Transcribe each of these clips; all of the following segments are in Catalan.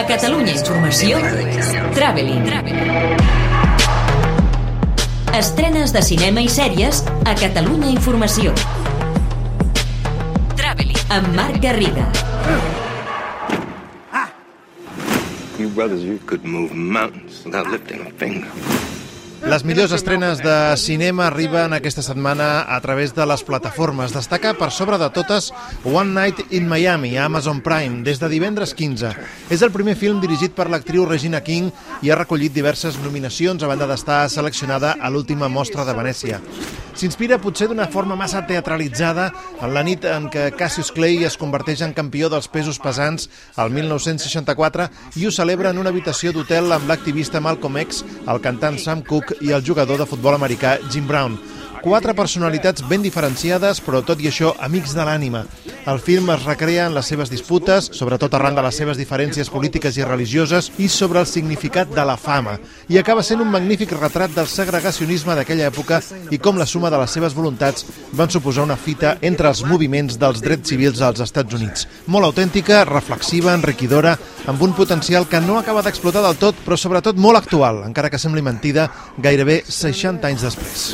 A Catalunya Informació, Traveling. Estrenes de cinema i sèries a Catalunya Informació. Traveling. Amb Marc Garriga. You brothers, you could move mountains without lifting a finger. Les millors estrenes de cinema arriben aquesta setmana a través de les plataformes. Destaca per sobre de totes One Night in Miami, a Amazon Prime, des de divendres 15. És el primer film dirigit per l'actriu Regina King i ha recollit diverses nominacions a banda d'estar seleccionada a l'última mostra de Venècia. S'inspira potser d'una forma massa teatralitzada en la nit en què Cassius Clay es converteix en campió dels pesos pesants al 1964 i ho celebra en una habitació d'hotel amb l'activista Malcolm X, el cantant Sam Cooke i el jugador de futbol americà Jim Brown. Quatre personalitats ben diferenciades, però tot i això amics de l'ànima. El film es recrea en les seves disputes, sobretot arran de les seves diferències polítiques i religioses, i sobre el significat de la fama. I acaba sent un magnífic retrat del segregacionisme d'aquella època i com la suma de les seves voluntats van suposar una fita entre els moviments dels drets civils als Estats Units. Molt autèntica, reflexiva, enriquidora, amb un potencial que no acaba d'explotar del tot, però sobretot molt actual, encara que sembli mentida, gairebé 60 anys després.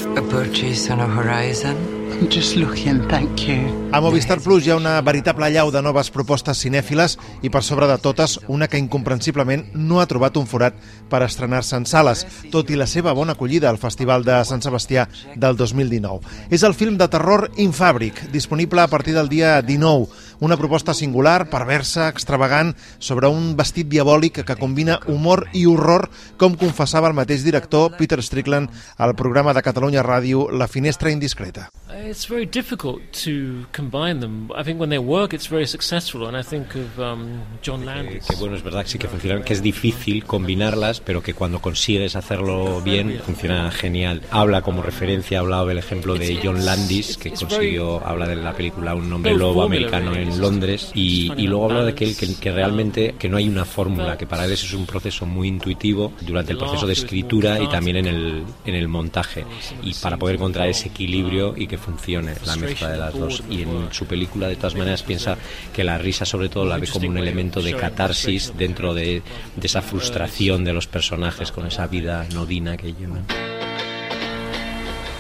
On a horizon. I'm just looking, thank you. A Movistar Plus hi ha una veritable llau de noves propostes cinèfiles i per sobre de totes una que incomprensiblement no ha trobat un forat per estrenar-se en sales, tot i la seva bona acollida al Festival de Sant Sebastià del 2019. És el film de terror Infàbric, disponible a partir del dia 19, una proposta singular, perversa, extravagant, sobre un vestit diabòlic que combina humor i horror, com confessava el mateix director Peter Strickland al programa de Catalunya Ràdio La Finestra Indiscreta. It's very difficult to combine them. I think when they work, it's very successful, and I think of um, John Landis. Que, que, bueno, es verdad que sí que funcionan, que es difícil combinarlas, pero que cuando consigues hacerlo bien, funciona genial. Habla como referencia, ha hablado del ejemplo de John Landis, que consiguió, habla de la película Un hombre lobo americano en Londres, y, y luego habla de que, él, que, que realmente que no hay una fórmula, que para él eso es un proceso muy intuitivo durante el proceso de escritura y también en el, en el montaje, y para poder encontrar ese equilibrio y que funcione la mezcla de las dos. Y en su película, de todas maneras, piensa que la risa, sobre todo, la ve como un elemento de catarsis dentro de, de esa frustración de los personajes con esa vida nodina que llevan.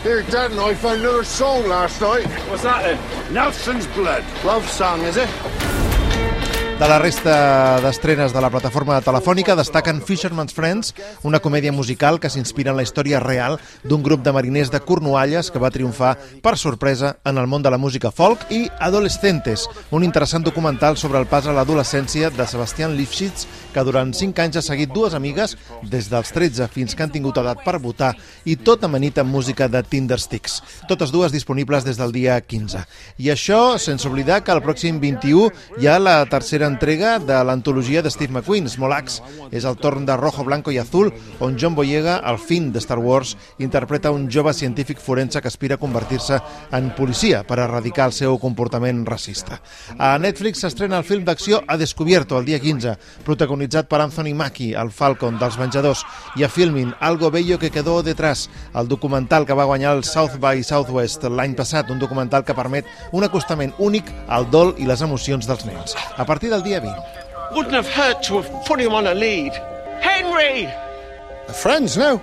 Here, Dad and I found another song last night. What's that then? Nelson's Blood. Love song, is it? De la resta d'estrenes de la plataforma telefònica destaquen Fisherman's Friends, una comèdia musical que s'inspira en la història real d'un grup de mariners de Cornualles que va triomfar per sorpresa en el món de la música folk i Adolescentes, un interessant documental sobre el pas a l'adolescència de Sebastián Lifshitz, que durant 5 anys ha seguit dues amigues des dels 13 fins que han tingut edat per votar i tot amanit amb música de Tindersticks. Totes dues disponibles des del dia 15. I això sense oblidar que el pròxim 21 hi ha la tercera entrega de l'antologia de Steve McQueen, Smolax. És el torn de Rojo, Blanco i Azul, on John Boyega, el fin de Star Wars, interpreta un jove científic forense que aspira a convertir-se en policia per erradicar el seu comportament racista. A Netflix s'estrena el film d'acció A Descubierto, el dia 15, protagonitzat per Anthony Mackie, el Falcon dels Venjadors, i a Filmin Algo Bello que quedó detrás, el documental que va guanyar el South by Southwest l'any passat, un documental que permet un acostament únic al dol i les emocions dels nens. A partir del dia 20. Wouldn't have hurt to have put him on a lead. Henry! We're friends now.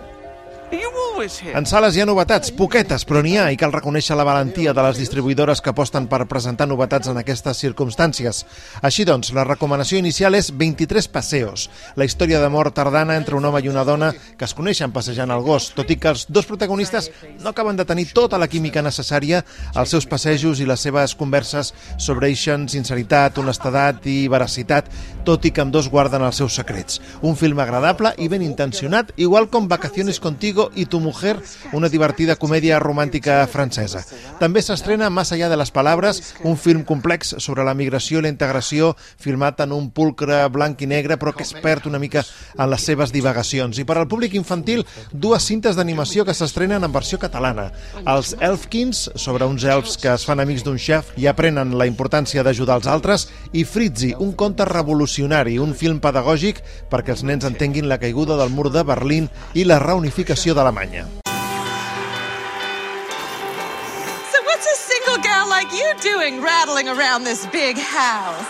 En sales hi ha novetats, poquetes, però n'hi ha i cal reconèixer la valentia de les distribuïdores que aposten per presentar novetats en aquestes circumstàncies. Així doncs, la recomanació inicial és 23 passeos, la història d'amor tardana entre un home i una dona que es coneixen passejant el gos, tot i que els dos protagonistes no acaben de tenir tota la química necessària, els seus passejos i les seves converses sobreixen sinceritat, honestedat i veracitat, tot i que amb dos guarden els seus secrets. Un film agradable i ben intencionat, igual com Vacaciones Contigo y tu mujer, una divertida comèdia romàntica francesa. També s'estrena Más allá de les palabras, un film complex sobre la migració i la integració, filmat en un pulcre blanc i negre, però que es perd una mica en les seves divagacions. I per al públic infantil, dues cintes d'animació que s'estrenen en versió catalana. Els Elfkins, sobre uns elfs que es fan amics d'un xef i aprenen la importància d'ajudar els altres, i Fritzi, un conte revolucionari, un film pedagògic perquè els nens entenguin la caiguda del mur de Berlín i la reunificació d'Alemanya. So what's a single gal like you doing rattling around this big house?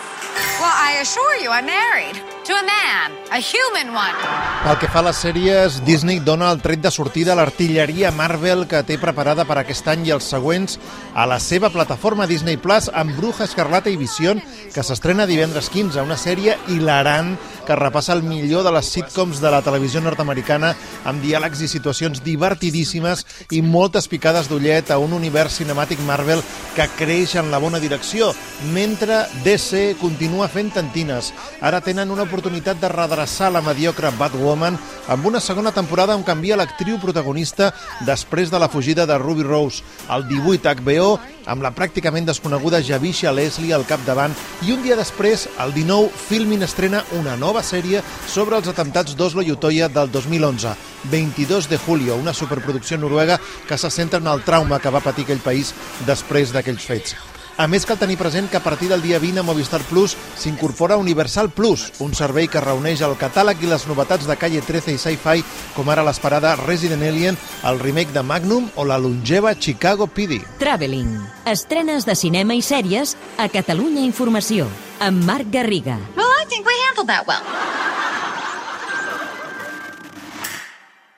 Well, I assure you, I'm married. To a man, a human one. Pel que fa a les sèries, Disney dona el tret de sortida a l'artilleria Marvel que té preparada per aquest any i els següents a la seva plataforma Disney Plus amb Bruja Escarlata i Visió, que s'estrena divendres 15, una sèrie hilarant que repassa el millor de les sitcoms de la televisió nord-americana amb diàlegs i situacions divertidíssimes i moltes picades d'ullet a un univers cinemàtic Marvel que creix en la bona direcció, mentre DC continua fent tantines. Ara tenen una oportunitat de redreçar la mediocre Batwoman amb una segona temporada on canvia l'actriu protagonista després de la fugida de Ruby Rose. El 18 HBO amb la pràcticament desconeguda Javisha Leslie al capdavant i un dia després, el 19, Filmin estrena una nova sèrie sobre els atemptats d'Oslo i Utoya del 2011. 22 de julio, una superproducció noruega que se centra en el trauma que va patir aquell país després d'aquells fets. A més, cal tenir present que a partir del dia 20 a Movistar Plus s'incorpora Universal Plus, un servei que reuneix el catàleg i les novetats de Calle 13 i Sci-Fi, com ara l'esperada Resident Alien, el remake de Magnum o la longeva Chicago PD. Traveling. Estrenes de cinema i sèries a Catalunya Informació, amb Marc Garriga. Well, I think we handled that well.